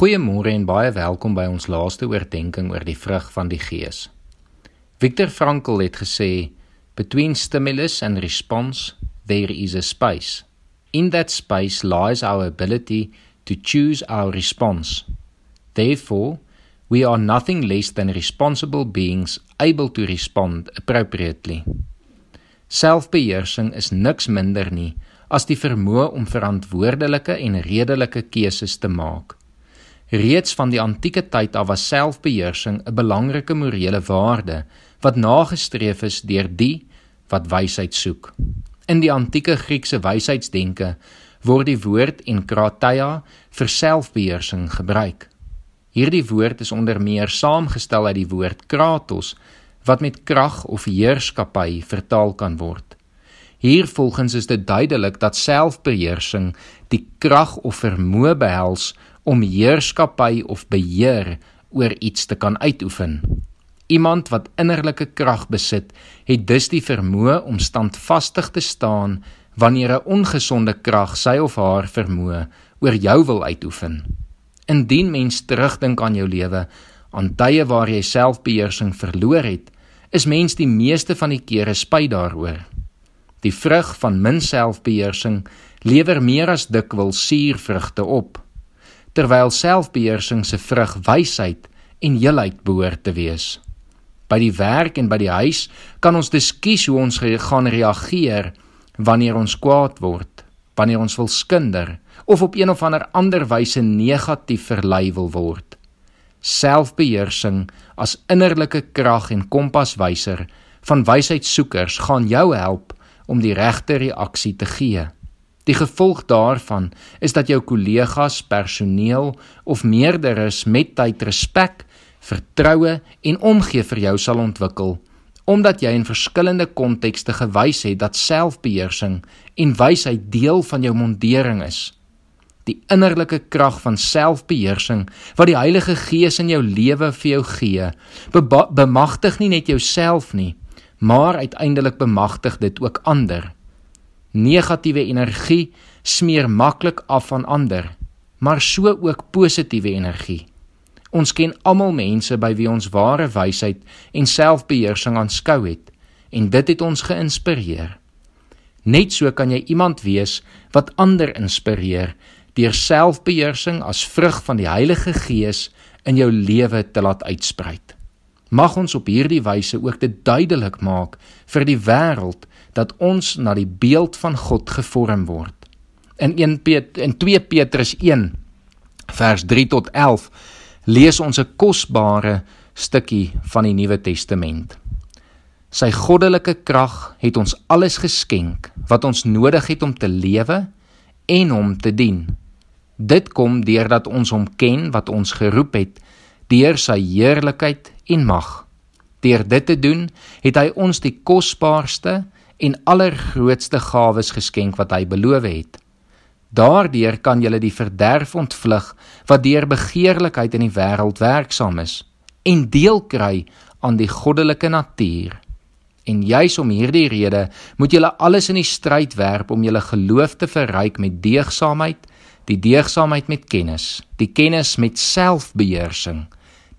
Goeiemôre en baie welkom by ons laaste oordeenking oor die vrug van die Gees. Viktor Frankl het gesê, "Between stimulus and response, there is a space. In that space lies our ability to choose our response. Therefore, we are nothing less than responsible beings able to respond appropriately." Selfbeheersing is niks minder nie as die vermoë om verantwoordelike en redelike keuses te maak. Reeds van die antieke tyd af was selfbeheersing 'n belangrike morele waarde wat nagestreef is deur die wat wysheid soek. In die antieke Griekse wysheidsdenke word die woord enkrateia vir selfbeheersing gebruik. Hierdie woord is onder meer saamgestel uit die woord kratos wat met krag of heerskappy vertaal kan word. Hier volgens is dit duidelik dat selfbeheersing die krag of vermoë behels om heerskappy of beheer oor iets te kan uitoefen. Iemand wat innerlike krag besit, het dus die vermoë om standvastig te staan wanneer 'n ongesonde krag sy of haar vermoë oor jou wil uitoefen. Indien mens terugdink aan jou lewe, aan tye waar jy selfbeheersing verloor het, is mens die meeste van die kere spyt daaroor. Die vrug van min selfbeheersing lewer meer as dikwels suurvrugte op terwyl selfbeheersing se vrug wysheid en heelheid behoort te wees. By die werk en by die huis kan ons dus kies hoe ons gaan reageer wanneer ons kwaad word, wanneer ons wil skinder of op een of ander ander wyse negatief verlei wil word. Selfbeheersing as innerlike krag en kompaswyser van wysheidsoekers gaan jou help om die regte reaksie te gee. Die gevolg daarvan is dat jou kollegas, personeel of meerderes met tyd respek, vertroue en omgee vir jou sal ontwikkel omdat jy in verskillende kontekste gewys het dat selfbeheersing en wysheid deel van jou mondering is. Die innerlike krag van selfbeheersing wat die Heilige Gees in jou lewe vir jou gee, bemagtig nie net jouself nie, maar uiteindelik bemagtig dit ook ander. Negatiewe energie smeer maklik af van ander, maar so ook positiewe energie. Ons ken almal mense by wie ons ware wysheid en selfbeheersing aanskou het en dit het ons geïnspireer. Net so kan jy iemand wees wat ander inspireer deur selfbeheersing as vrug van die Heilige Gees in jou lewe te laat uitsprei. Mag ons op hierdie wyse ook dit duidelik maak vir die wêreld dat ons na die beeld van God gevorm word. In 1 Pet in 2 Petrus 1 vers 3 tot 11 lees ons 'n kosbare stukkie van die Nuwe Testament. Sy goddelike krag het ons alles geskenk wat ons nodig het om te lewe en hom te dien. Dit kom deurdat ons hom ken wat ons geroep het deur sy heerlikheid en mag. Deur dit te doen, het hy ons die kosbaarste en allergrootste gawes geskenk wat hy beloof het. Daardeur kan jy die verderf ontvlug wat deur begeerlikheid in die wêreld werksaam is en deel kry aan die goddelike natuur. En juis om hierdie rede moet julle alles in die stryd werp om julle geloof te verryk met deegsaamheid, die deegsaamheid met kennis, die kennis met selfbeheersing,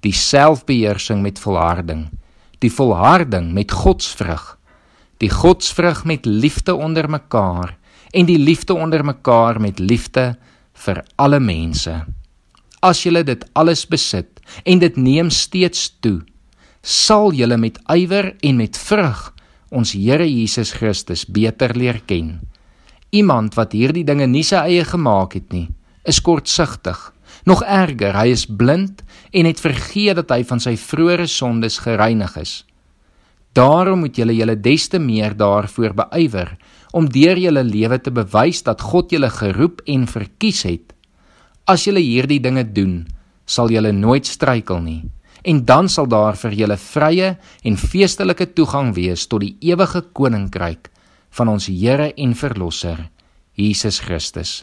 die selfbeheersing met volharding, die volharding met godsvrug die godsvrug met liefde onder mekaar en die liefde onder mekaar met liefde vir alle mense. As julle dit alles besit en dit neem steeds toe, sal julle met ywer en met vrug ons Here Jesus Christus beter leer ken. Iemand wat hierdie dinge nie sy eie gemaak het nie, is kortsigtig. Nog erger, hy is blind en het vergeet dat hy van sy vroeë sondes gereinig is. Daarom moet julle julle des te meer daarvoor beywer om deur julle lewe te bewys dat God julle geroep en verkies het. As julle hierdie dinge doen, sal julle nooit struikel nie en dan sal daar vir julle vrye en feestelike toegang wees tot die ewige koninkryk van ons Here en Verlosser, Jesus Christus.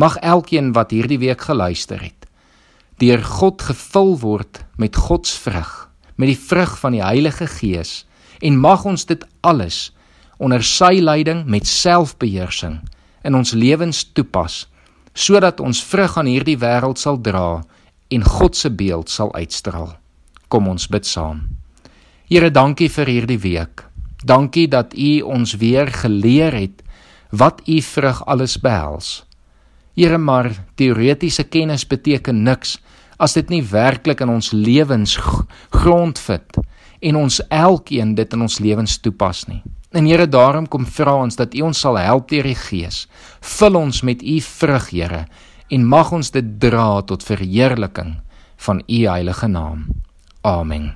Mag elkeen wat hierdie week geluister het, deur God gevul word met God se vrug met die vrug van die Heilige Gees en mag ons dit alles onder sy leiding met selfbeheersing in ons lewens toepas sodat ons vrug aan hierdie wêreld sal dra en God se beeld sal uitstraal. Kom ons bid saam. Here, dankie vir hierdie week. Dankie dat U ons weer geleer het wat U vrug alles behels. Here, maar teoretiese kennis beteken niks as dit nie werklik in ons lewens grondvit en ons elkeen dit in ons lewens toepas nie. En Here, daarom kom vra ons dat U ons sal help deur die Gees. Vul ons met U vrug, Here, en mag ons dit dra tot verheerliking van U heilige naam. Amen.